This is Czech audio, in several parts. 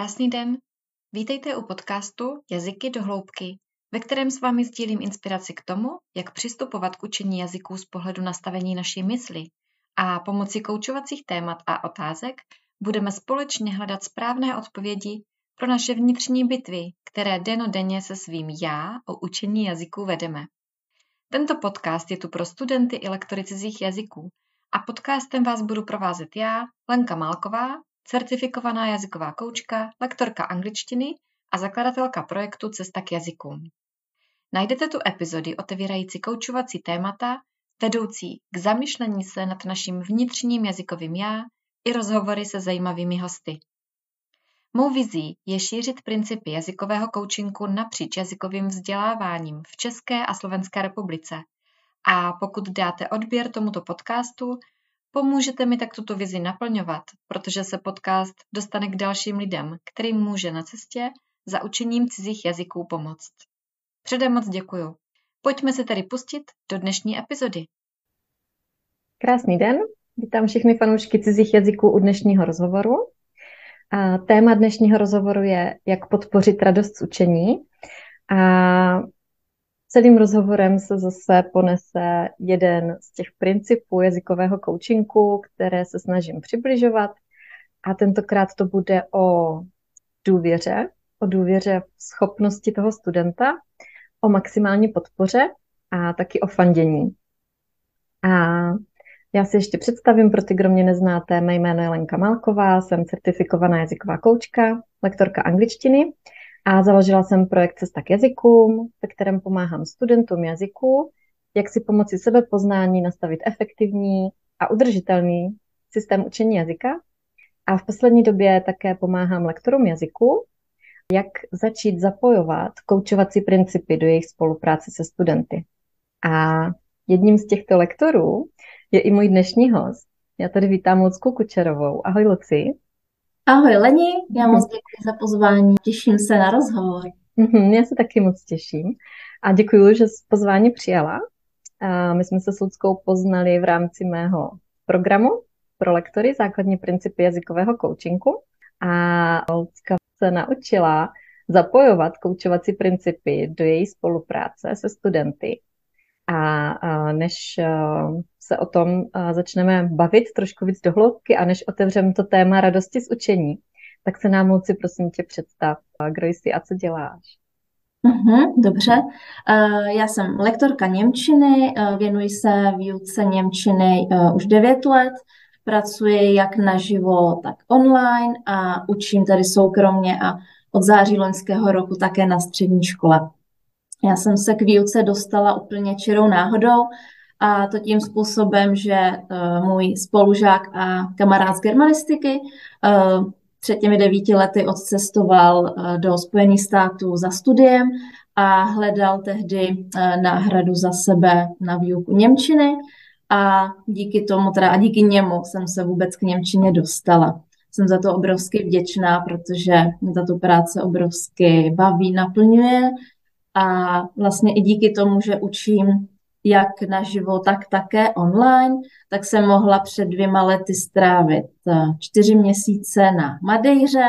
Krásný den. Vítejte u podcastu Jazyky do hloubky, ve kterém s vámi sdílím inspiraci k tomu, jak přistupovat k učení jazyků z pohledu nastavení naší mysli a pomocí koučovacích témat a otázek budeme společně hledat správné odpovědi pro naše vnitřní bitvy, které denodenně se svým já o učení jazyků vedeme. Tento podcast je tu pro studenty i lektory cizích jazyků a podcastem vás budu provázet já, Lenka Málková, certifikovaná jazyková koučka, lektorka angličtiny a zakladatelka projektu Cesta k jazykům. Najdete tu epizody otevírající koučovací témata, vedoucí k zamyšlení se nad naším vnitřním jazykovým já i rozhovory se zajímavými hosty. Mou vizí je šířit principy jazykového koučinku napříč jazykovým vzděláváním v České a Slovenské republice. A pokud dáte odběr tomuto podcastu, Pomůžete mi tak tuto vizi naplňovat, protože se podcast dostane k dalším lidem, kterým může na cestě za učením cizích jazyků pomoct. Předem moc děkuju. Pojďme se tedy pustit do dnešní epizody. Krásný den, vítám všechny fanoušky cizích jazyků u dnešního rozhovoru. A téma dnešního rozhovoru je, jak podpořit radost z učení. A Celým rozhovorem se zase ponese jeden z těch principů jazykového coachingu, které se snažím přibližovat. A tentokrát to bude o důvěře, o důvěře v schopnosti toho studenta, o maximální podpoře a taky o fandění. A já si ještě představím pro ty, kdo mě neznáte, mé jméno je Lenka Malková, jsem certifikovaná jazyková koučka, lektorka angličtiny a založila jsem projekt Cesta k jazykům, ve kterém pomáhám studentům jazyku, jak si pomocí sebepoznání nastavit efektivní a udržitelný systém učení jazyka. A v poslední době také pomáhám lektorům jazyku, jak začít zapojovat koučovací principy do jejich spolupráce se studenty. A jedním z těchto lektorů je i můj dnešní host. Já tady vítám Lucku Kučerovou. Ahoj Luci. Ahoj Leni, já moc děkuji za pozvání, těším se na rozhovor. Mhm, já se taky moc těším a děkuji, že jsi pozvání přijala. A my jsme se s Ludskou poznali v rámci mého programu pro lektory základní principy jazykového coachingu a Lucka se naučila zapojovat koučovací principy do její spolupráce se studenty. A než se o tom začneme bavit trošku víc do hloubky a než otevřeme to téma radosti z učení, tak se nám moci prosím tě představ, kdo jsi a co děláš. Uhum, dobře. Já jsem lektorka Němčiny, věnuji se výuce Němčiny už 9 let, pracuji jak naživo, tak online a učím tady soukromně a od září loňského roku také na střední škole. Já jsem se k výuce dostala úplně čirou náhodou a to tím způsobem, že uh, můj spolužák a kamarád z germanistiky uh, před těmi devíti lety odcestoval uh, do Spojených států za studiem a hledal tehdy uh, náhradu za sebe na výuku Němčiny a díky tomu, teda a díky němu jsem se vůbec k Němčině dostala. Jsem za to obrovsky vděčná, protože mě tato práce obrovsky baví, naplňuje a vlastně i díky tomu, že učím jak naživo, tak také online, tak jsem mohla před dvěma lety strávit eh, čtyři měsíce na Madejře,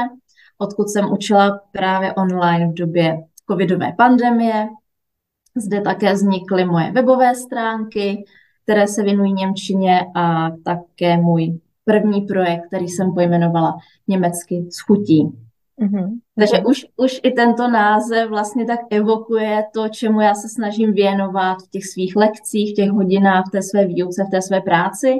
odkud jsem učila právě online v době covidové pandemie. Zde také vznikly moje webové stránky, které se věnují Němčině a také můj první projekt, který jsem pojmenovala německy s chutí. Mm-hmm. Takže už, už i tento název vlastně tak evokuje to, čemu já se snažím věnovat v těch svých lekcích, v těch hodinách, v té své výuce, v té své práci.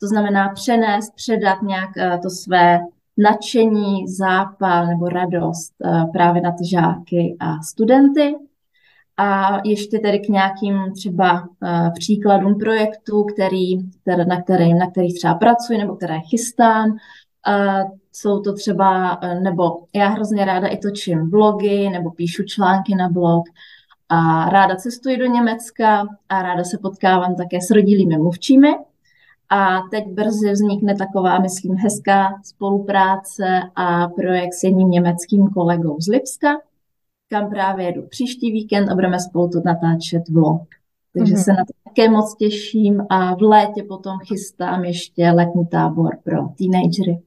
To znamená přenést, předat nějak uh, to své nadšení, zápal nebo radost uh, právě na ty žáky a studenty. A ještě tedy k nějakým třeba uh, příkladům projektů, který, které, na, který, na kterých třeba pracuji nebo které chystám. Uh, jsou to třeba, eh, nebo já hrozně ráda i točím vlogy nebo píšu články na blog a ráda cestuji do Německa a ráda se potkávám také s rodilými mluvčími. A teď brzy vznikne taková, myslím, hezká spolupráce a projekt s jedním německým kolegou z Lipska, kam právě jedu příští víkend a budeme spolu tu natáčet vlog. Takže mm-hmm. se na to také moc těším a v létě potom chystám ještě letní tábor pro teenagery.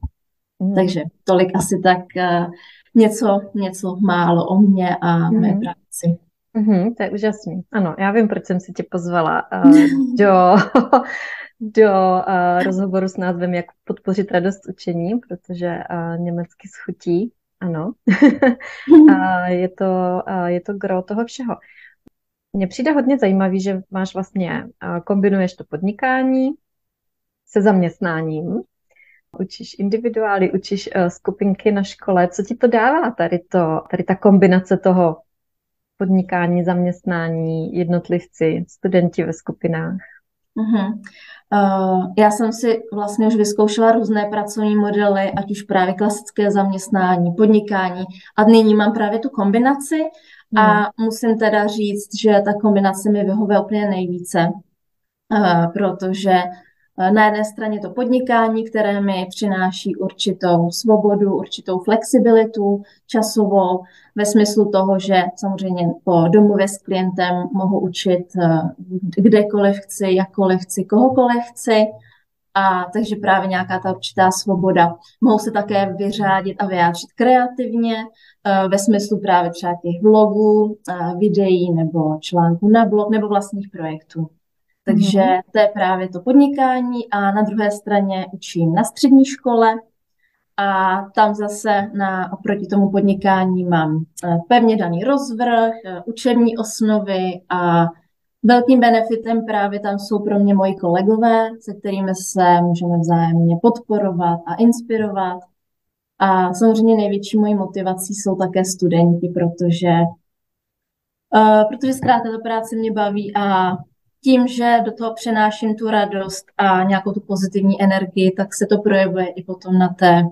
Mm. Takže tolik asi tak uh, něco, něco málo o mě a mm. mé práci. Mm-hmm, to je úžasný. Ano, já vím, proč jsem si tě pozvala uh, do, do uh, rozhovoru s názvem Jak podpořit radost učení, protože uh, německy schutí, ano. uh, je, to, uh, je to gro toho všeho. Mně přijde hodně zajímavý, že máš vlastně, uh, kombinuješ to podnikání se zaměstnáním, učíš individuály, učíš uh, skupinky na škole. Co ti to dává tady, to, tady ta kombinace toho podnikání, zaměstnání, jednotlivci, studenti ve skupinách? Uh-huh. Uh, já jsem si vlastně už vyzkoušela různé pracovní modely, ať už právě klasické zaměstnání, podnikání a nyní mám právě tu kombinaci a hmm. musím teda říct, že ta kombinace mi vyhovuje úplně nejvíce, uh, protože Eh, na jedné straně to podnikání, které mi přináší určitou svobodu, určitou flexibilitu časovou, ve smyslu toho, že samozřejmě po domluvě s klientem mohu učit eh, kdekoliv chci, jakkoliv chci, kohokoliv chci. A takže právě nějaká ta určitá svoboda. Mohu se také vyřádit a vyjádřit kreativně eh, ve smyslu právě třeba těch vlogů, videí nebo článků na blog nebo vlastních projektů. Takže mm-hmm. to je právě to podnikání a na druhé straně učím na střední škole a tam zase na, oproti tomu podnikání mám eh, pevně daný rozvrh, eh, učební osnovy a velkým benefitem právě tam jsou pro mě moji kolegové, se kterými se můžeme vzájemně podporovat a inspirovat. A samozřejmě největší mojí motivací jsou také studenti, protože, uh, protože zkrátka ta práce mě baví a tím, že do toho přenáším tu radost a nějakou tu pozitivní energii, tak se to projevuje i potom na té,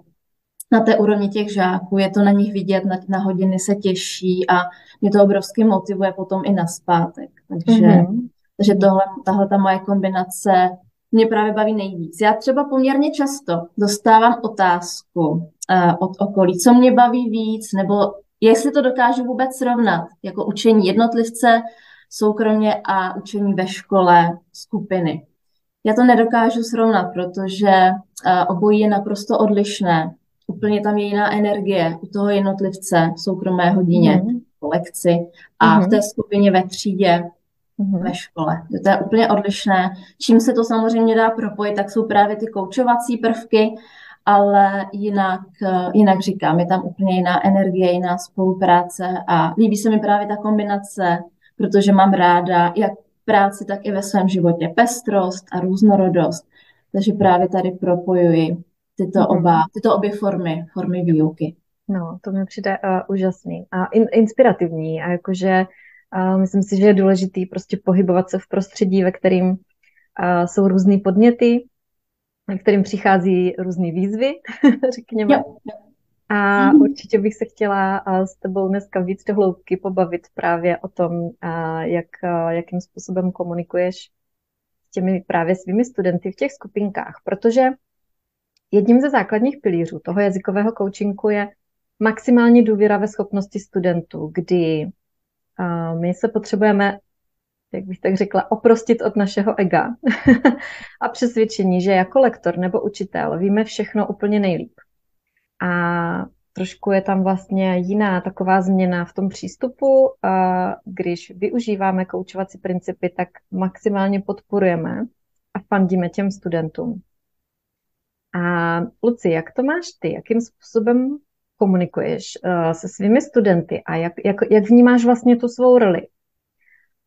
na té úrovni těch žáků. Je to na nich vidět, na, na hodiny se těší a mě to obrovsky motivuje potom i na zpátek. Takže, mm-hmm. takže tohle, tahle ta moje kombinace mě právě baví nejvíc. Já třeba poměrně často dostávám otázku uh, od okolí, co mě baví víc, nebo jestli to dokážu vůbec srovnat, jako učení jednotlivce soukromně a učení ve škole skupiny. Já to nedokážu srovnat, protože eh, obojí je naprosto odlišné. Úplně tam je jiná energie u toho jednotlivce v soukromé hodině, po lekci a mm-hmm. v mhm. té skupině ve třídě mm-hmm. ve škole. To je úplně odlišné. Čím se to samozřejmě dá propojit, tak jsou právě ty koučovací prvky, ale jinak, eh, jinak říkám, je tam úplně jiná energie, jiná spolupráce a líbí se mi právě ta kombinace protože mám ráda jak v práci, tak i ve svém životě pestrost a různorodost. Takže právě tady propojuji tyto, mhm. oba, tyto obě formy, formy výuky. No, to mi přijde uh, úžasný a in, inspirativní a jakože uh, myslím si, že je důležitý prostě pohybovat se v prostředí, ve kterým uh, jsou různé podněty, ve kterým přichází různé výzvy, řekněme. Jo, jo. A mhm. určitě bych se chtěla s tebou dneska víc do hloubky pobavit právě o tom, jak, jakým způsobem komunikuješ s těmi právě svými studenty v těch skupinkách, protože jedním ze základních pilířů toho jazykového coachingu je maximální důvěra ve schopnosti studentů, kdy my se potřebujeme, jak bych tak řekla, oprostit od našeho ega a přesvědčení, že jako lektor nebo učitel víme všechno úplně nejlíp a trošku je tam vlastně jiná taková změna v tom přístupu. Když využíváme koučovací principy, tak maximálně podporujeme a fandíme těm studentům. A Luci, jak to máš ty? Jakým způsobem komunikuješ uh, se svými studenty a jak, jak, jak vnímáš vlastně tu svou roli?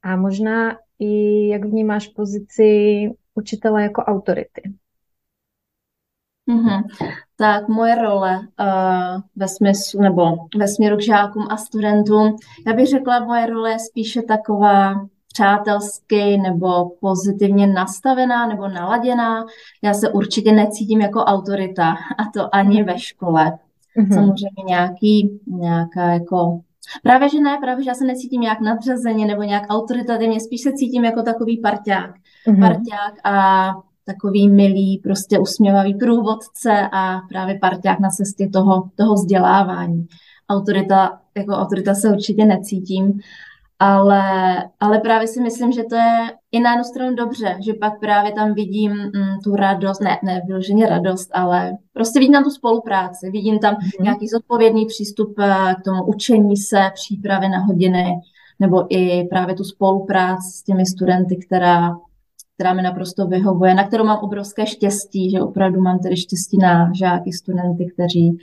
A možná i jak vnímáš pozici učitele jako autority? Mm-hmm. Tak moje role uh, ve smyslu, nebo ve směru k žákům a studentům, já bych řekla, moje role je spíše taková přátelsky nebo pozitivně nastavená nebo naladěná. Já se určitě necítím jako autorita a to ani ve škole. Mm-hmm. Samozřejmě nějaký, nějaká jako Právě, že ne, právě, že já se necítím nějak nadřazeně nebo nějak autoritativně, spíš se cítím jako takový parťák. Mm-hmm. Parťák a takový milý, prostě usměvavý průvodce a právě parťák na cestě toho, toho vzdělávání. Autorita, jako autorita se určitě necítím, ale, ale právě si myslím, že to je i na jednu stranu dobře, že pak právě tam vidím mm, tu radost, ne, ne vyloženě radost, ale prostě vidím tam tu spolupráci, vidím tam mm. nějaký zodpovědný přístup eh, k tomu učení se, přípravy na hodiny, nebo i právě tu spolupráci s těmi studenty, která, která mi naprosto vyhovuje, na kterou mám obrovské štěstí, že opravdu mám tedy štěstí na žáky, studenty, kteří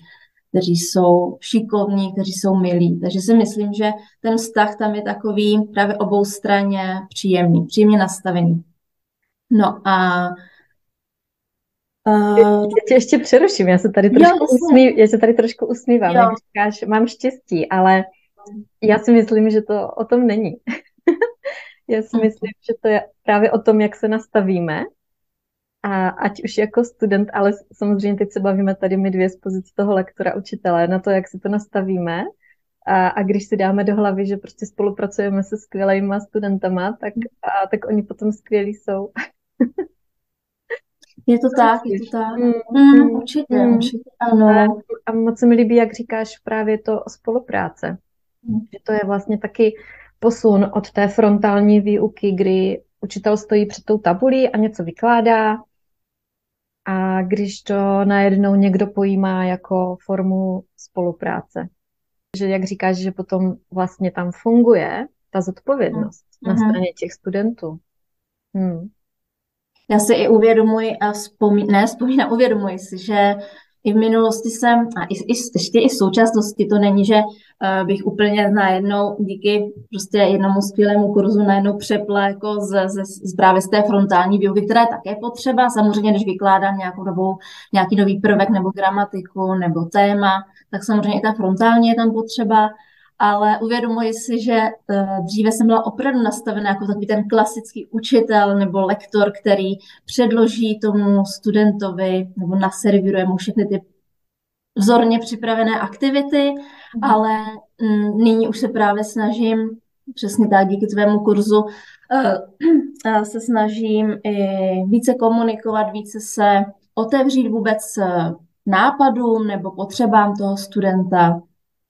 kteří jsou šikovní, kteří jsou milí. Takže si myslím, že ten vztah tam je takový právě obou straně příjemný, příjemně nastavený. No a Uh, já tě ještě přeruším, já se tady trošku, jo, usmí, já se tady trošku usmívám, jo. jak říkáš, mám štěstí, ale já si myslím, že to o tom není. Já si mhm. myslím, že to je právě o tom, jak se nastavíme a ať už jako student, ale samozřejmě teď se bavíme tady my dvě z pozice toho lektora, učitele, na to, jak si to nastavíme. A, a když si dáme do hlavy, že prostě spolupracujeme se skvělými studentama, tak, a, tak oni potom skvělí jsou. Je to tak, je to tak. Mm, mm, určitě, mm. určitě, ano. A, a moc se mi líbí, jak říkáš právě to o spolupráce. Mm. Že to je vlastně taky posun od té frontální výuky, kdy učitel stojí před tou tabulí a něco vykládá a když to najednou někdo pojímá jako formu spolupráce. Že jak říkáš, že potom vlastně tam funguje ta zodpovědnost mm. na mhm. straně těch studentů. Hmm. Já si i uvědomuji a vzpomí, ne, vzpomínám, uvědomuji si, že i v minulosti jsem, a i, i, ještě i v současnosti to není, že uh, bych úplně najednou díky prostě jednomu skvělému kurzu najednou přepla jako z, z, z, právě z té frontální výuky, která je také potřeba. Samozřejmě, když vykládám nějakou dobu nějaký nový prvek nebo gramatiku nebo téma, tak samozřejmě i ta frontální je tam potřeba, ale uvědomuji si, že uh, dříve jsem byla opravdu nastavená jako takový ten klasický učitel nebo lektor, který předloží tomu studentovi nebo naservíruje mu všechny ty vzorně připravené aktivity, mm. ale nyní už se právě snažím, přesně tak díky tvému kurzu, uh, se snažím i více komunikovat, více se otevřít vůbec nápadům nebo potřebám toho studenta,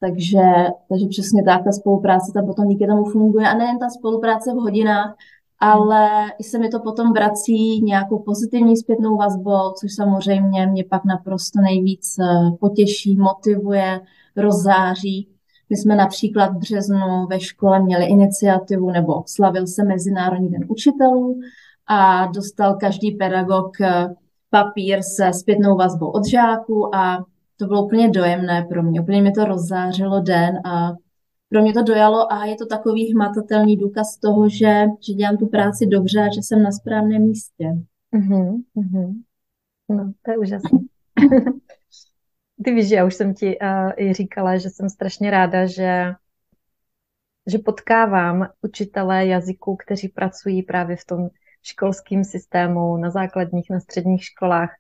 takže, takže přesně tak, ta spolupráce tam potom díky tomu funguje. A nejen ta spolupráce v hodinách, ale i se mi to potom vrací nějakou pozitivní zpětnou vazbou, což samozřejmě mě pak naprosto nejvíc eh, potěší, motivuje, rozzáří. My jsme například v březnu ve škole měli iniciativu, nebo slavil se Mezinárodní den učitelů a dostal každý pedagog eh, papír se zpětnou vazbou od žáků a to bylo úplně dojemné pro mě. Úplně mi to rozzářilo den a pro mě to dojalo a je to takový hmatatelný důkaz toho, že, že dělám tu práci dobře a že jsem na správném místě. Mm-hmm, mm-hmm. No, to je úžasné. Ty víš, že já už jsem ti uh, i říkala, že jsem strašně ráda, že, že potkávám učitelé jazyků, kteří pracují právě v tom školském systému, na základních, na středních školách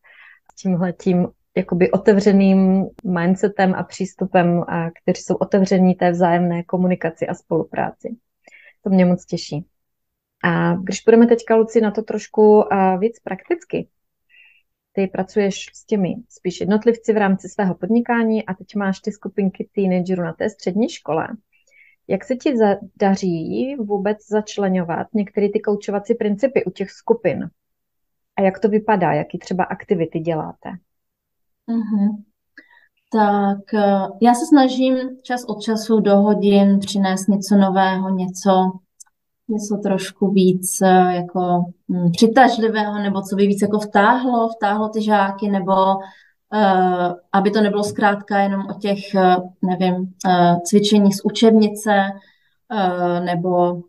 s tímhletím jakoby otevřeným mindsetem a přístupem, a kteří jsou otevření té vzájemné komunikaci a spolupráci. To mě moc těší. A když budeme teďka, Luci, na to trošku víc prakticky, ty pracuješ s těmi spíš jednotlivci v rámci svého podnikání a teď máš ty skupinky teenagerů na té střední škole. Jak se ti daří vůbec začlenovat některé ty koučovací principy u těch skupin? A jak to vypadá? Jaký třeba aktivity děláte? Mm-hmm. Tak eh, já se snažím čas od času do hodin přinést něco nového, něco, něco trošku víc eh, jako hm, přitažlivého, nebo co by víc jako vtáhlo, vtáhlo ty žáky, nebo uh, aby to nebylo zkrátka jenom o těch, uh, nevím, uh, cvičeních z učebnice, nebo,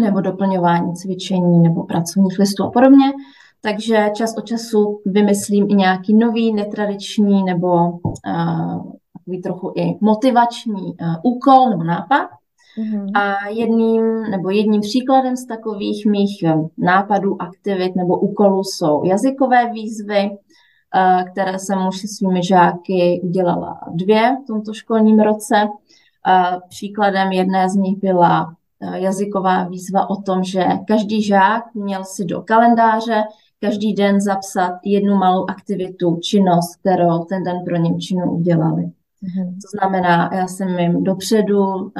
nebo doplňování cvičení, nebo pracovních listů a podobně, takže čas od času vymyslím i nějaký nový, netradiční nebo uh, takový trochu i motivační uh, úkol nebo nápad. Mm-hmm. A jedním nebo jedním příkladem z takových mých nápadů, aktivit nebo úkolů jsou jazykové výzvy, uh, které jsem už se svými žáky udělala dvě v tomto školním roce. Uh, příkladem jedné z nich byla jazyková výzva o tom, že každý žák měl si do kalendáře každý den zapsat jednu malou aktivitu, činnost, kterou ten den pro Němčinu udělali. Mm-hmm. To znamená, já jsem jim dopředu uh,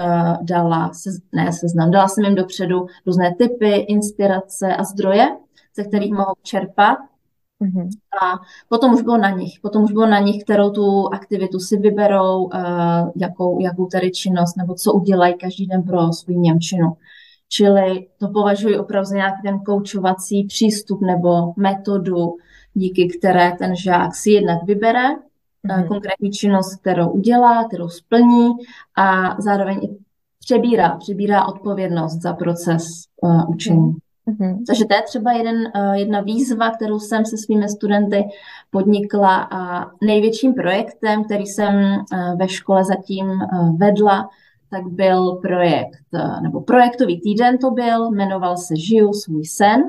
dala, se, ne seznam, dala jsem jim dopředu různé typy, inspirace a zdroje, ze kterých mohou čerpat. Mm-hmm. A potom už bylo na nich. Potom už bylo na nich, kterou tu aktivitu si vyberou, uh, jakou, jakou tedy činnost, nebo co udělají každý den pro svou Němčinu. Čili to považuji opravdu za nějaký ten koučovací přístup nebo metodu, díky které ten žák si jednak vybere mm-hmm. konkrétní činnost, kterou udělá, kterou splní a zároveň i přebírá, přebírá odpovědnost za proces uh, učení. Mm-hmm. Takže to je třeba jeden, uh, jedna výzva, kterou jsem se svými studenty podnikla a největším projektem, který jsem uh, ve škole zatím uh, vedla, tak byl projekt, nebo projektový týden to byl, jmenoval se Žiju svůj sen.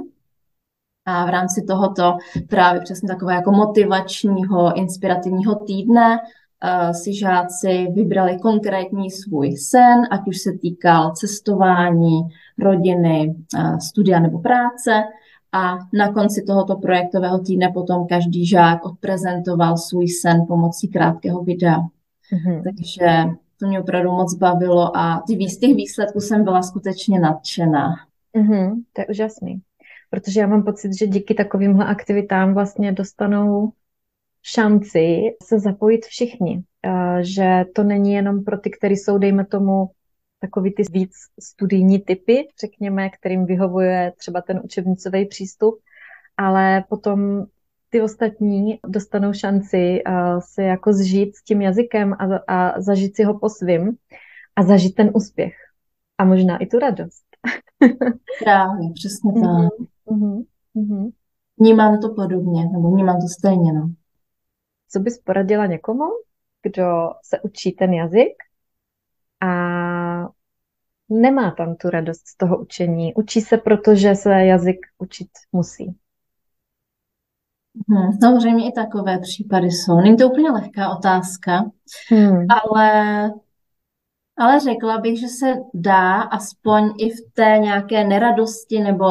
A v rámci tohoto právě přesně takového jako motivačního, inspirativního týdne uh, si žáci vybrali konkrétní svůj sen, ať už se týkal cestování, rodiny, uh, studia nebo práce. A na konci tohoto projektového týdne potom každý žák odprezentoval svůj sen pomocí krátkého videa. Mm-hmm. Takže to mě opravdu moc bavilo a z těch výsledků jsem byla skutečně nadšená. Mm-hmm, to je úžasný. Protože já mám pocit, že díky takovýmhle aktivitám vlastně dostanou šanci se zapojit všichni. Že to není jenom pro ty, kteří jsou, dejme tomu, takový ty víc studijní typy, řekněme, kterým vyhovuje třeba ten učebnicový přístup, ale potom ty ostatní dostanou šanci uh, se jako zžít s tím jazykem a, a zažít si ho po svým a zažít ten úspěch. A možná i tu radost. Právě, přesně tak. Mm-hmm. Mm-hmm. Vnímám to podobně, nebo vnímám to stejně, no. Co bys poradila někomu, kdo se učí ten jazyk a nemá tam tu radost z toho učení. Učí se, protože se jazyk učit musí. Hmm, samozřejmě i takové případy jsou. Není to úplně lehká otázka, hmm. ale, ale řekla bych, že se dá aspoň i v té nějaké neradosti nebo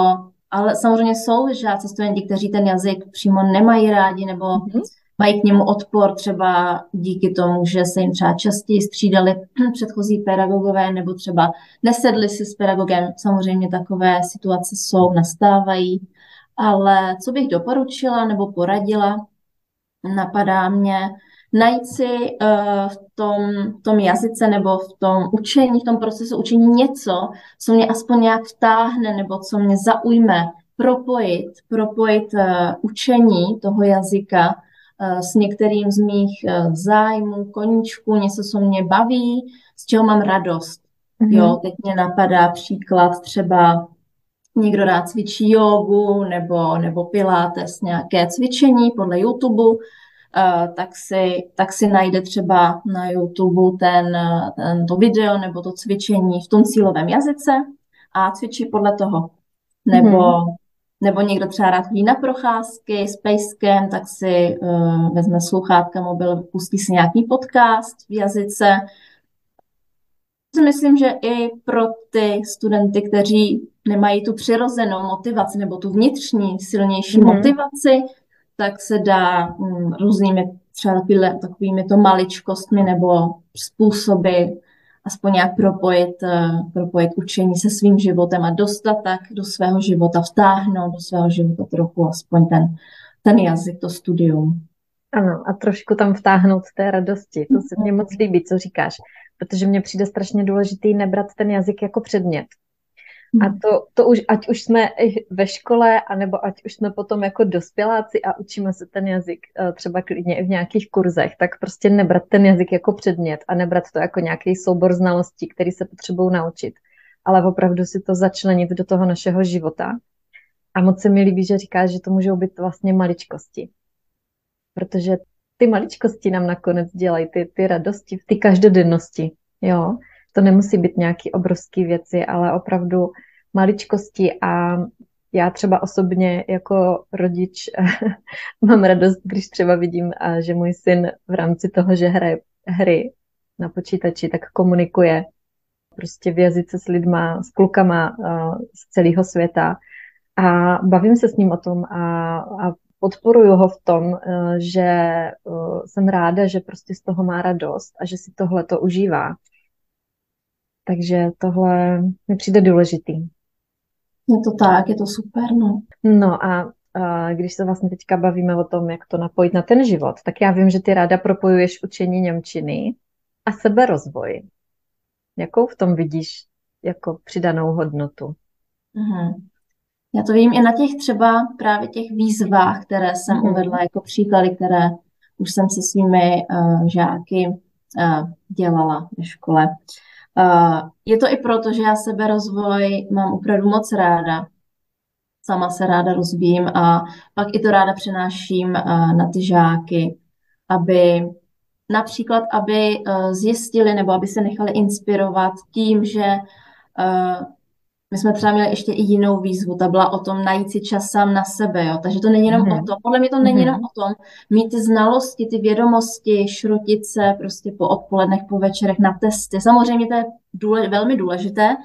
ale samozřejmě jsou žáci, studenti, kteří ten jazyk přímo nemají rádi nebo hmm. mají k němu odpor třeba díky tomu, že se jim třeba častěji střídali předchozí pedagogové nebo třeba nesedli si s pedagogem. Samozřejmě takové situace jsou, nastávají. Ale co bych doporučila nebo poradila, napadá mě najít si uh, v tom, v tom jazyce nebo v tom učení, v tom procesu učení něco, co mě aspoň nějak vtáhne nebo co mě zaujme, propojit, propojit uh, učení toho jazyka uh, s některým z mých zájmů, koníčků, něco, co mě baví, z čeho mám radost. Mm-hmm. Jo, teď mě napadá příklad třeba někdo rád cvičí jogu nebo, nebo pilates, nějaké cvičení podle YouTube, uh, tak, si, tak si najde třeba na YouTube ten, ten, to video nebo to cvičení v tom cílovém jazyce a cvičí podle toho. Nebo, mm-hmm. nebo někdo třeba rád chodí na procházky s pejskem, tak si uh, vezme sluchátka mobil, pustí si nějaký podcast v jazyce. Myslím, že i pro ty studenty, kteří nemají tu přirozenou motivaci nebo tu vnitřní silnější mm-hmm. motivaci, tak se dá mm, různými třeba takovými, takovými to maličkostmi nebo způsoby aspoň nějak propojit, uh, propojit učení se svým životem a dostat tak do svého života, vtáhnout do svého života trochu aspoň ten, ten jazyk, to studium. Ano, a trošku tam vtáhnout té radosti. To se mně moc líbí, co říkáš, protože mně přijde strašně důležitý nebrat ten jazyk jako předmět. A to, to už, ať už jsme ve škole, anebo ať už jsme potom jako dospěláci a učíme se ten jazyk eh, třeba klidně i v nějakých kurzech, tak prostě nebrat ten jazyk jako předmět a nebrat to jako nějaký soubor znalostí, který se potřebují naučit, ale opravdu si to začlenit do toho našeho života. A moc se mi líbí, že říkáš, že to můžou být vlastně maličkosti. Protože ty maličkosti nám nakonec dělají ty, ty radosti, ty každodennosti. Jo? To nemusí být nějaký obrovský věci, ale opravdu maličkosti a já třeba osobně jako rodič mám radost, když třeba vidím, že můj syn v rámci toho, že hraje hry na počítači, tak komunikuje prostě v jazyce s lidma, s klukama z celého světa a bavím se s ním o tom a, a podporuju ho v tom, eh, že jsem ráda, že prostě z toho má radost a že si tohle to užívá. Takže tohle mi přijde důležitý. Je to tak, je to super, no. No a když se vlastně teďka bavíme o tom, jak to napojit na ten život, tak já vím, že ty ráda propojuješ učení Němčiny a seberozvoj. Jakou v tom vidíš jako přidanou hodnotu? Mm-hmm. Já to vím i na těch třeba právě těch výzvách, které jsem mm-hmm. uvedla jako příklady, které už jsem se svými uh, žáky uh, dělala ve škole. Uh, je to i proto, že já seberozvoj mám opravdu moc ráda. Sama se ráda rozvíjím a pak i to ráda přenáším eh, na ty žáky, aby například, aby eh, zjistili nebo aby se nechali inspirovat tím, že eh, my jsme třeba měli ještě i jinou výzvu, ta byla o tom najít si čas sám na sebe, jo. Takže to není jenom mm. o tom, podle mě to není mm. jenom o tom mít ty znalosti, ty vědomosti, šrotit se prostě po odpolednech, po večerech na testy. Samozřejmě to je důle, velmi důležité,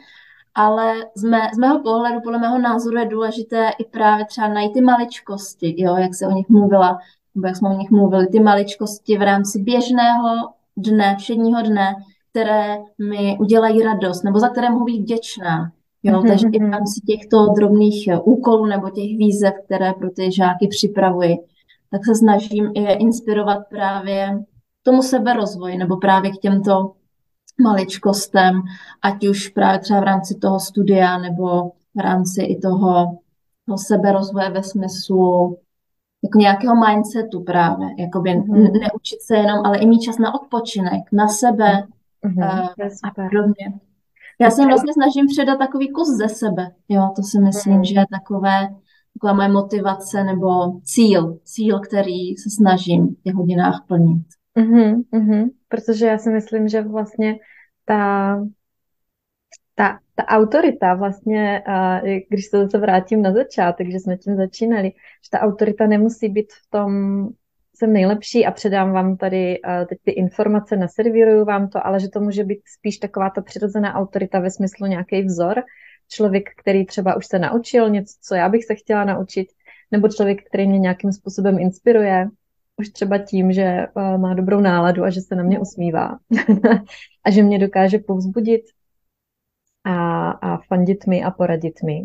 ale z, mé, z mého pohledu, podle mého názoru je důležité i právě třeba najít ty maličkosti, jo, jak se o nich mluvila, nebo jak jsme o nich mluvili, ty maličkosti v rámci běžného dne, všedního dne, které mi udělají radost, nebo za které mohu být vděčná. Jo, mm-hmm. takže i v mhm. rámci těchto drobných eh, úkolů nebo těch výzev, které pro ty žáky připravuji, tak se snažím je inspirovat právě tomu seberozvoji nebo právě k těmto maličkostem, ať už právě třeba v rámci toho studia nebo v rámci i toho, toho seberozvoje ve smyslu jako nějakého mindsetu právě, jakoby mm-hmm. neučit se jenom, ale i mít čas na odpočinek, na sebe mm-hmm. uh, a podobně. Já se vlastně snažím předat takový kus ze sebe, jo, to si myslím, mm-hmm. že je takové, taková moje motivace nebo cíl, cíl, který se snažím v těch hodinách plnit. Mm-hmm, mm-hmm. Protože já si myslím, že vlastně ta, ta, ta autorita vlastně, když se zase vrátím na začátek, že jsme tím začínali, že ta autorita nemusí být v tom, jsem nejlepší a předám vám tady teď ty informace, naservíruju vám to, ale že to může být spíš taková ta přirozená autorita ve smyslu nějaký vzor, člověk, který třeba už se naučil něco, co já bych se chtěla naučit, nebo člověk, který mě nějakým způsobem inspiruje, už třeba tím, že uh, má dobrou náladu a že se na mě usmívá a že mě dokáže povzbudit a, a fandit mi a poradit mi.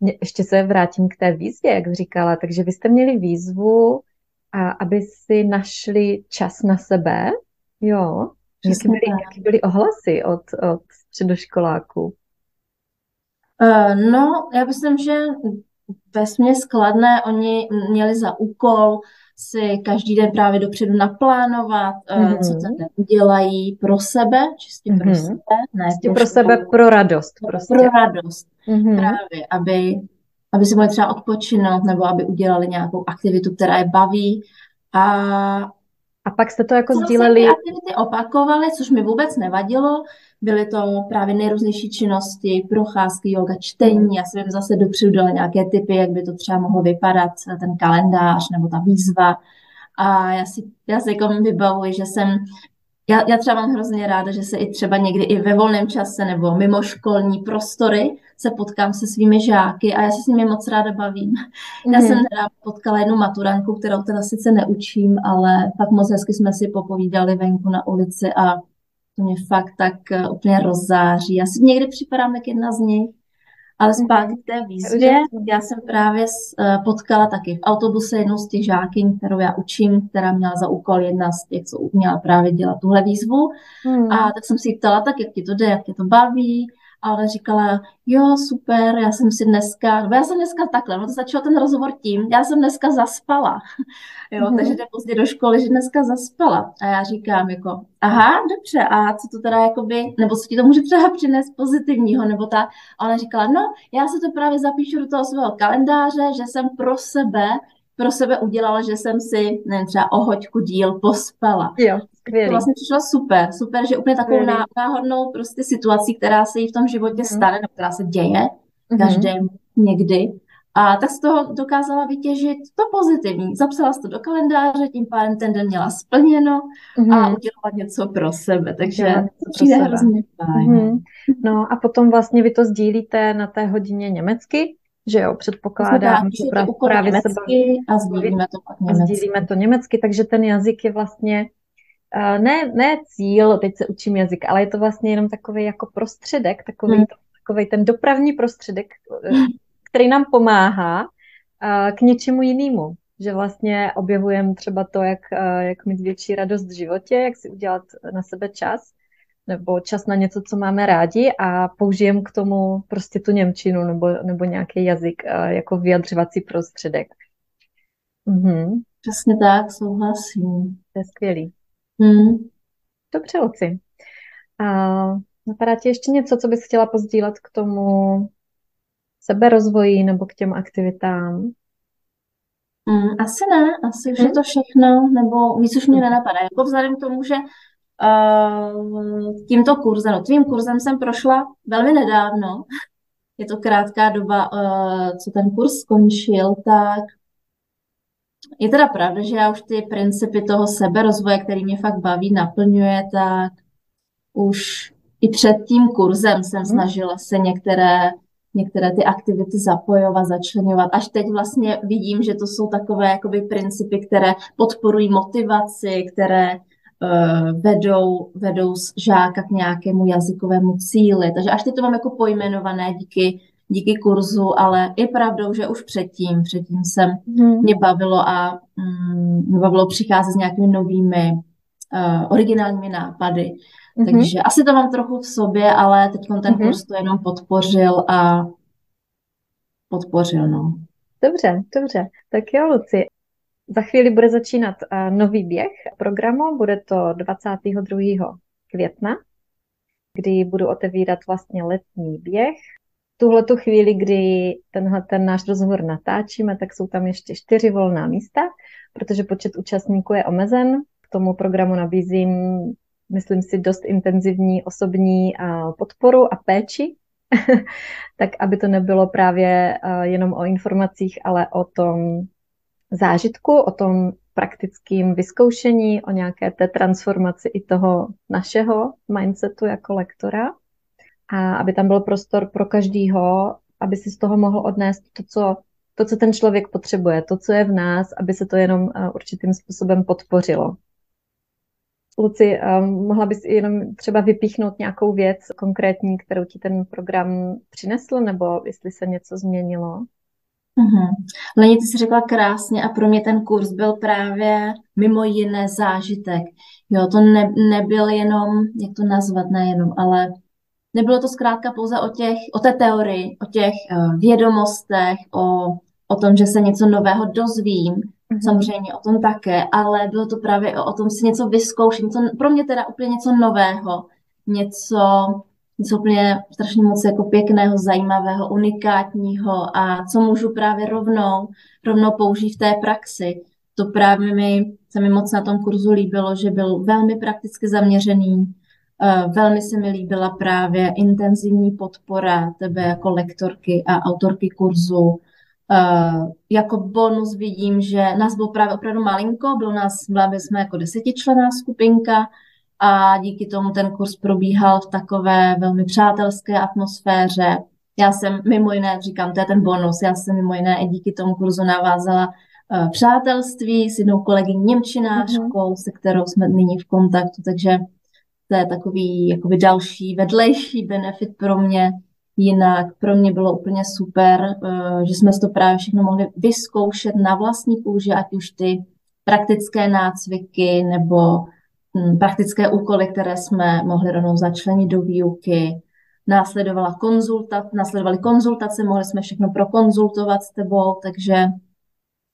Mě, ještě se vrátím k té výzvě, jak říkala. Takže vy jste měli výzvu, aby si našli čas na sebe. Jo. Jaký byly, jaký byly ohlasy od, od středoškoláků? Uh, no, já myslím, že ve skladné oni měli za úkol si každý den právě dopředu naplánovat, mm-hmm. co ten den udělají pro sebe, čistě mm-hmm. pro sebe. Ne čistě pro sebe, pro radost. Prostě. Pro radost. Mm-hmm. Právě, aby, aby si mohli třeba odpočinout, nebo aby udělali nějakou aktivitu, která je baví. A a pak jste to jako sdíleli? Ty aktivity opakovali, což mi vůbec nevadilo. Byly to právě nejrůznější činnosti, procházky, yoga, čtení. Já jsem zase dopředu dala nějaké typy, jak by to třeba mohlo vypadat, ten kalendář nebo ta výzva. A já si, já si jako vybavuji, že jsem já, já třeba mám hrozně ráda, že se i třeba někdy i ve volném čase nebo mimo školní prostory se potkám se svými žáky a já se s nimi moc ráda bavím. Mm-hmm. Já jsem teda potkala jednu maturanku, kterou teda sice neučím, ale fakt moc hezky jsme si popovídali venku na ulici a to mě fakt tak uh, úplně rozzáří. Já si někdy připadám jak jedna z nich, ale mhm. zpátky k té výzvě, já jsem právě uh, potkala taky v autobuse jednou z těch žákyň, kterou já učím, která měla za úkol jedna z těch, co měla právě dělat tuhle výzvu. Hmm. A tak jsem si ji ptala, tak jak ti to jde, jak tě to baví ale říkala, jo, super, já jsem si dneska, já jsem dneska takhle, no to začal ten rozhovor tím, já jsem dneska zaspala, jo, mm-hmm. takže jde pozdě do školy, že dneska zaspala. A já říkám jako, aha, dobře, a co to teda jakoby, nebo co ti to může třeba přinést pozitivního, nebo ta, a ona říkala, no, já se to právě zapíšu do toho svého kalendáře, že jsem pro sebe pro sebe udělala, že jsem si, nevím, třeba o hoďku díl pospala. Jo, skvělý. To vlastně přišlo super, super, že úplně takovou skvělý. náhodnou prostě situací, která se jí v tom životě mm. stane, nebo která se děje mm. každému někdy. A tak z toho dokázala vytěžit to pozitivní. Zapsala to do kalendáře, tím pádem ten den měla splněno mm. a udělala něco pro sebe. Takže to přijde hrozně fajn. Mm. No a potom vlastně vy to sdílíte na té hodině německy, že jo, předpokládám, že právě německy a sdílíme to pak německy. Sdílíme to německy, takže ten jazyk je vlastně uh, ne, ne cíl, teď se učím jazyk, ale je to vlastně jenom takový jako prostředek, takový, hmm. takový ten dopravní prostředek, eh, který nám pomáhá uh, k něčemu jinému. Že vlastně objevujeme třeba to, jak, jak mít větší radost v životě, jak si udělat na sebe čas, nebo čas na něco, co máme rádi a použijeme k tomu prostě tu Němčinu nebo, nebo nějaký jazyk jako vyjadřovací prostředek. Mhm. Přesně tak, souhlasím. To je skvělý. Hmm. Dobře, Luci. A napadá ti ještě něco, co bys chtěla pozdílet k tomu seberozvoji nebo k těm aktivitám? Mm, asi ne, asi už je to všechno, nebo víc už mě nenapadá. Jako vzhledem k tomu, že tímto kurzem, no, tvým kurzem jsem prošla velmi nedávno, je to krátká doba, uh, co ten kurz skončil, tak je teda pravda, že já už ty principy toho seberozvoje, který mě fakt baví, naplňuje, tak už i před tím kurzem jsem mhm. snažila se některé, některé ty aktivity zapojovat, začlenovat. Až teď vlastně vidím, že to jsou takové jakoby principy, které podporují motivaci, které uh, vedou, vedou žáka k nějakému jazykovému cíli. Takže až teď to mám jako pojmenované díky díky kurzu, ale je pravdou, že už předtím, předtím jsem hmm. mě bavilo a mm, mě bavilo přicházet s nějakými novými uh, originálními nápady. hmm Takže asi to mám trochu v sobě, ale teď ten hmm kurz to jenom podpořil a podpořil, no. Dobře, dobře. Tak jo, Luci. Za chvíli bude začínat uh, nový běh programu, bude to 22. května, kdy budu otevírat vlastně letní běh tuhle tu chvíli, kdy tenhle ten náš rozhovor natáčíme, tak jsou tam ještě čtyři volná místa, protože počet účastníků je omezen. K tomu programu nabízím, myslím si, dost intenzivní osobní podporu a péči, tak aby to nebylo právě jenom o informacích, ale o tom zážitku, o tom praktickém vyzkoušení, o nějaké té transformaci i toho našeho mindsetu jako lektora a aby tam byl prostor pro každýho, aby si z toho mohl odnést to, co, to, co ten člověk potřebuje, to, co je v nás, aby se to jenom eh, určitým způsobem podpořilo. Luci, um, mohla bys jenom třeba vypíchnout nějakou věc konkrétní, kterou ti ten program přinesl, nebo jestli se něco změnilo? Mm-hmm. Leni, ty jsi řekla krásně a pro mě ten kurz byl právě mimo jiné zážitek. Jo, to ne, nebyl jenom, jak to nazvat, nejenom, ale Nebylo to zkrátka pouze o, těch, o té teorii, o těch uh, vědomostech, o, o tom, že se něco nového dozvím, mm-hmm. samozřejmě o tom také, ale bylo to právě o, o tom si něco vyzkoušet, něco, pro mě teda úplně něco nového, něco, něco úplně strašně moc jako pěkného, zajímavého, unikátního a co můžu právě rovnou, rovnou použít v té praxi. To právě mi, se mi moc na tom kurzu líbilo, že byl velmi prakticky zaměřený, Eh, velmi se mi líbila právě intenzivní podpora tebe jako lektorky a autorky kurzu. Eh, jako bonus vidím, že nás bylo právě opravdu malinko, bylo nás, byli jsme jako desetičlená skupinka a díky tomu ten kurz probíhal v takové velmi přátelské atmosféře. Já jsem mimo jiné, říkám, to je ten bonus, já jsem mimo jiné i díky tomu kurzu navázala uh, přátelství s jednou kolegyní Němčinářkou, mm-hmm. se kterou jsme nyní v kontaktu, takže to je takový jakoby další vedlejší benefit pro mě. Jinak pro mě bylo úplně super, eh, že jsme to právě všechno mohli vyzkoušet na vlastní kůži, ať už ty praktické nácviky nebo praktické úkoly, které jsme mohli rovnou začlenit do výuky. Následovala konzulta, následovaly konzultace, mohli jsme všechno prokonzultovat s tebou, takže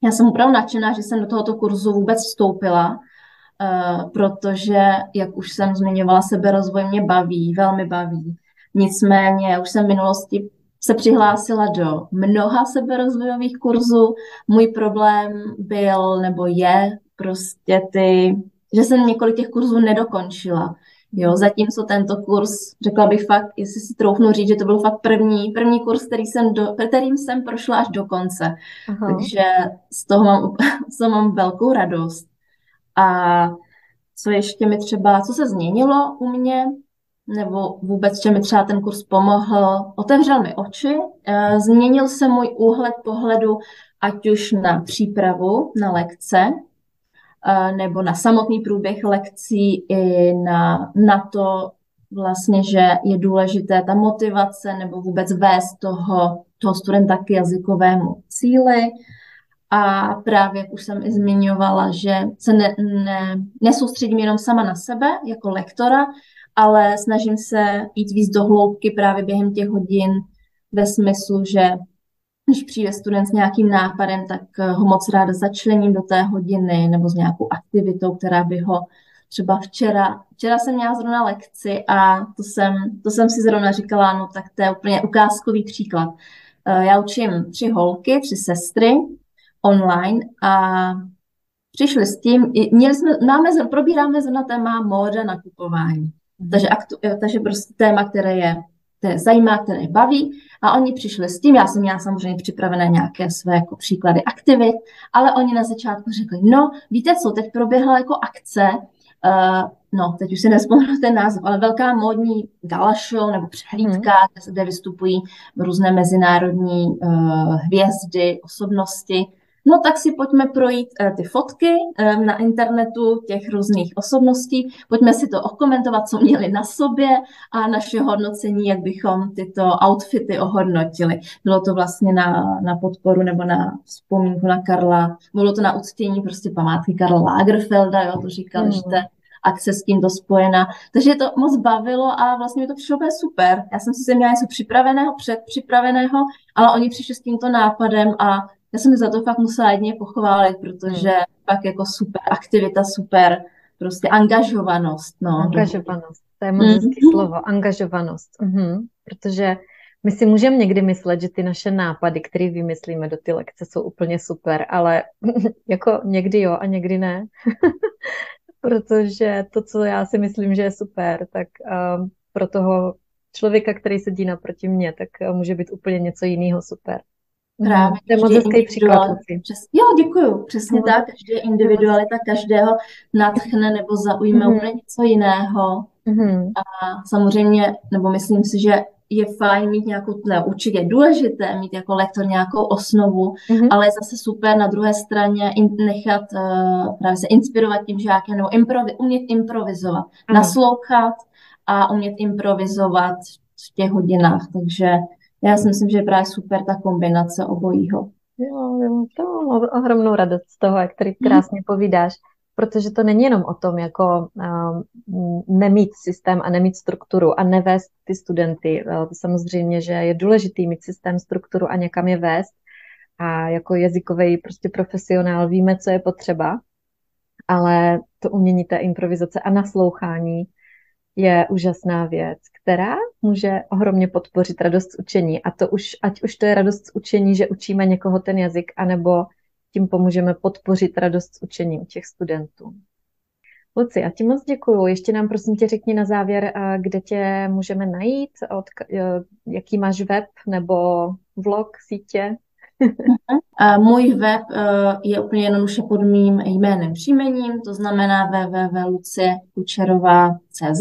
já jsem opravdu nadšená, že jsem do tohoto kurzu vůbec vstoupila Eh, protože, jak už jsem zmiňovala, seberozvoj mě baví, velmi baví. Nicméně už jsem v minulosti se přihlásila do mnoha seberozvojových kurzů. Můj problém byl nebo je prostě ty, že jsem několik těch kurzů nedokončila. Jo, zatímco tento kurz, řekla bych fakt, jestli si troufnu říct, že to byl fakt první, první kurz, který jsem do, kterým jsem prošla až do konce. Aha. Takže z toho, mám, z toho mám velkou radost. A co ještě mi třeba, co se změnilo u mě, nebo vůbec, že mi třeba ten kurz pomohl, otevřel mi oči, eh, změnil se můj úhled pohledu, ať už na přípravu na lekce, nebo na samotný průběh lekcí, i na, na to vlastně, že je důležité ta motivace nebo vůbec vést toho, toho studenta k jazykovému cíli. A právě, jak už jsem i zmiňovala, že se ne, ne, nesoustředím jenom sama na sebe jako lektora, ale snažím se jít víc do hloubky právě během těch hodin ve smyslu, že když přijde student s nějakým nápadem, tak ho moc ráda začlením do té hodiny nebo s nějakou aktivitou, která by ho třeba včera, včera jsem měla zrovna lekci a to jsem, to jsem si zrovna říkala, no tak to je úplně ukázkový příklad. Eh, já učím tři holky, tři sestry online a přišli s tím, měli jsme, máme, probíráme zrovna téma móda na kupování. Takže, aktu, eh, takže prostě téma, které je, které zajímá, které baví. A oni přišli s tím, já jsem měla samozřejmě připravené nějaké své jako příklady aktivit, ale oni na začátku řekli, no víte co, teď proběhla jako akce, uh, no teď už si nespomenu ten název, ale velká módní gala show nebo přehlídka, hmm. kde vystupují různé mezinárodní uh, hvězdy, osobnosti No tak si pojďme projít uh, ty fotky um, na internetu těch různých osobností, pojďme si to okomentovat, co měli na sobě a naše hodnocení, jak bychom tyto outfity ohodnotili. Bylo to vlastně na, na podporu nebo na vzpomínku na Karla, bylo to na uctění prostě památky Karla Lagerfelda, jo, to říkali, mm. že to akce s tímto spojena. Takže to moc bavilo a vlastně mi to přišlo super. Já jsem si měla něco připraveného, předpřipraveného, ale oni přišli s tímto nápadem a já jsem za to fakt musela jedně pochválit, protože hmm. pak jako super aktivita, super prostě angažovanost. No. Angažovanost, to je moc hmm. hezký slovo, angažovanost. Mhm. Protože my si můžeme někdy myslet, že ty naše nápady, které vymyslíme do ty lekce, jsou úplně super, ale jako někdy jo a někdy ne. Protože to, co já si myslím, že je super, tak um, pro toho člověka, který sedí naproti mně, tak uh, může být úplně něco jiného super. Právě to je moc hezký příklad. Přes, jo, děkuju, přesně no. tak. Každý individualita každého nadchne nebo zaujme mm. úplně něco jiného. Mm. A samozřejmě, nebo myslím si, že je fajn mít nějakou, ne, určitě je důležité mít jako lektor nějakou osnovu, mm-hmm. ale je zase super na druhé straně in, nechat uh, právě se inspirovat tím žákem nebo improvi, umět improvizovat, mm-hmm. naslouchat a umět improvizovat v těch hodinách, takže já si myslím, že je právě super ta kombinace obojího. Jo, jo, to mám ohromnou radost z toho, jak tady krásně hmm. povídáš, protože to není jenom o tom, jako um, nemít systém a nemít strukturu a nevést ty studenty. To samozřejmě, že je důležitý mít systém, strukturu a někam je vést. A jako jazykový prostě profesionál víme, co je potřeba, ale to umění té improvizace a naslouchání je úžasná věc, která může ohromně podpořit radost z učení. A to už, ať už to je radost z učení, že učíme někoho ten jazyk, anebo tím pomůžeme podpořit radost z učení u těch studentů. Luci, a ti moc děkuju. Ještě nám prosím tě řekni na závěr, kde tě můžeme najít, od, jaký máš web nebo vlog, sítě. Můj web e, je úplně jednoduše pod mým jménem příjmením, to znamená www.luciekučerová.cz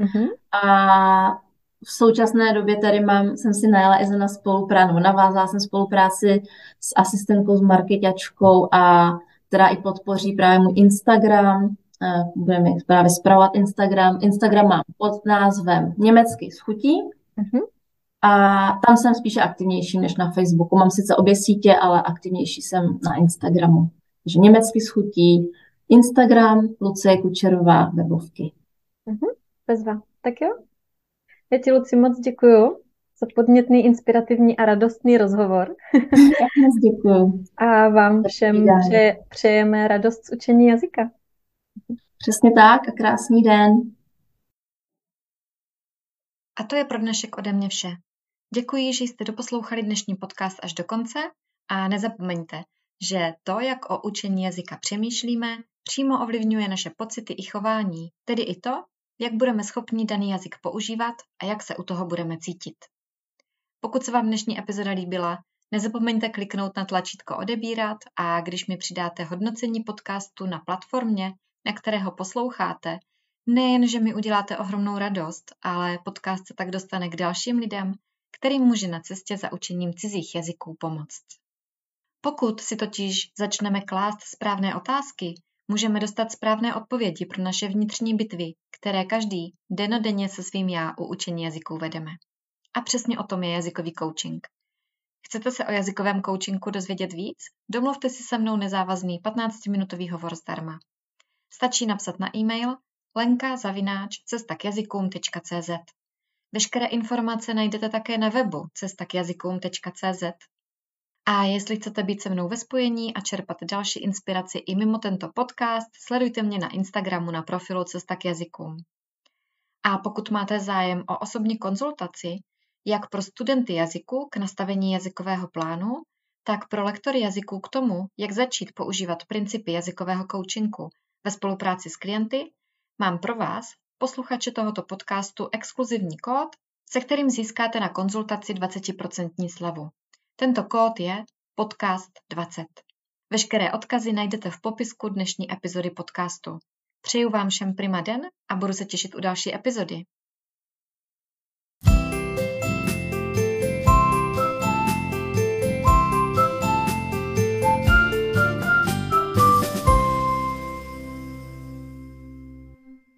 uh-huh. a v současné době tady mám, jsem si najala i na spolupráci, navázala jsem spolupráci s asistentkou, s marketačkou a která i podpoří právě můj Instagram, e, budeme právě zpravovat Instagram. Instagram mám pod názvem Německý schutí. Uh-huh. A tam jsem spíše aktivnější než na Facebooku. Mám sice obě sítě, ale aktivnější jsem na Instagramu. Takže německy schutí, Instagram, Lucie Kučerová, webovky. Mhm, bezva. Tak jo. Já ti, Luci, moc děkuju za podnětný, inspirativní a radostný rozhovor. Já moc děkuju. A vám všem pře- přejeme radost z učení jazyka. Přesně tak a krásný den. A to je pro dnešek ode mě vše. Děkuji, že jste doposlouchali dnešní podcast až do konce a nezapomeňte, že to, jak o učení jazyka přemýšlíme, přímo ovlivňuje naše pocity i chování, tedy i to, jak budeme schopni daný jazyk používat a jak se u toho budeme cítit. Pokud se vám dnešní epizoda líbila, nezapomeňte kliknout na tlačítko odebírat a když mi přidáte hodnocení podcastu na platformě, na které ho posloucháte, Nejen, že mi uděláte ohromnou radost, ale podcast se tak dostane k dalším lidem, kterým může na cestě za učením cizích jazyků pomoct. Pokud si totiž začneme klást správné otázky, můžeme dostat správné odpovědi pro naše vnitřní bitvy, které každý denodenně se svým já u učení jazyků vedeme. A přesně o tom je jazykový coaching. Chcete se o jazykovém coachingu dozvědět víc? Domluvte si se mnou nezávazný 15-minutový hovor zdarma. Stačí napsat na e-mail lenka zavináč cestakjazykům.cz Veškeré informace najdete také na webu cestakjazykům.cz a jestli chcete být se mnou ve spojení a čerpat další inspiraci i mimo tento podcast, sledujte mě na Instagramu na profilu Cesta k jazykům. A pokud máte zájem o osobní konzultaci, jak pro studenty jazyku k nastavení jazykového plánu, tak pro lektory jazyků k tomu, jak začít používat principy jazykového coachingu ve spolupráci s klienty, mám pro vás, posluchače tohoto podcastu, exkluzivní kód, se kterým získáte na konzultaci 20% slevu. Tento kód je podcast 20. Veškeré odkazy najdete v popisku dnešní epizody podcastu. Přeju vám všem prima den a budu se těšit u další epizody.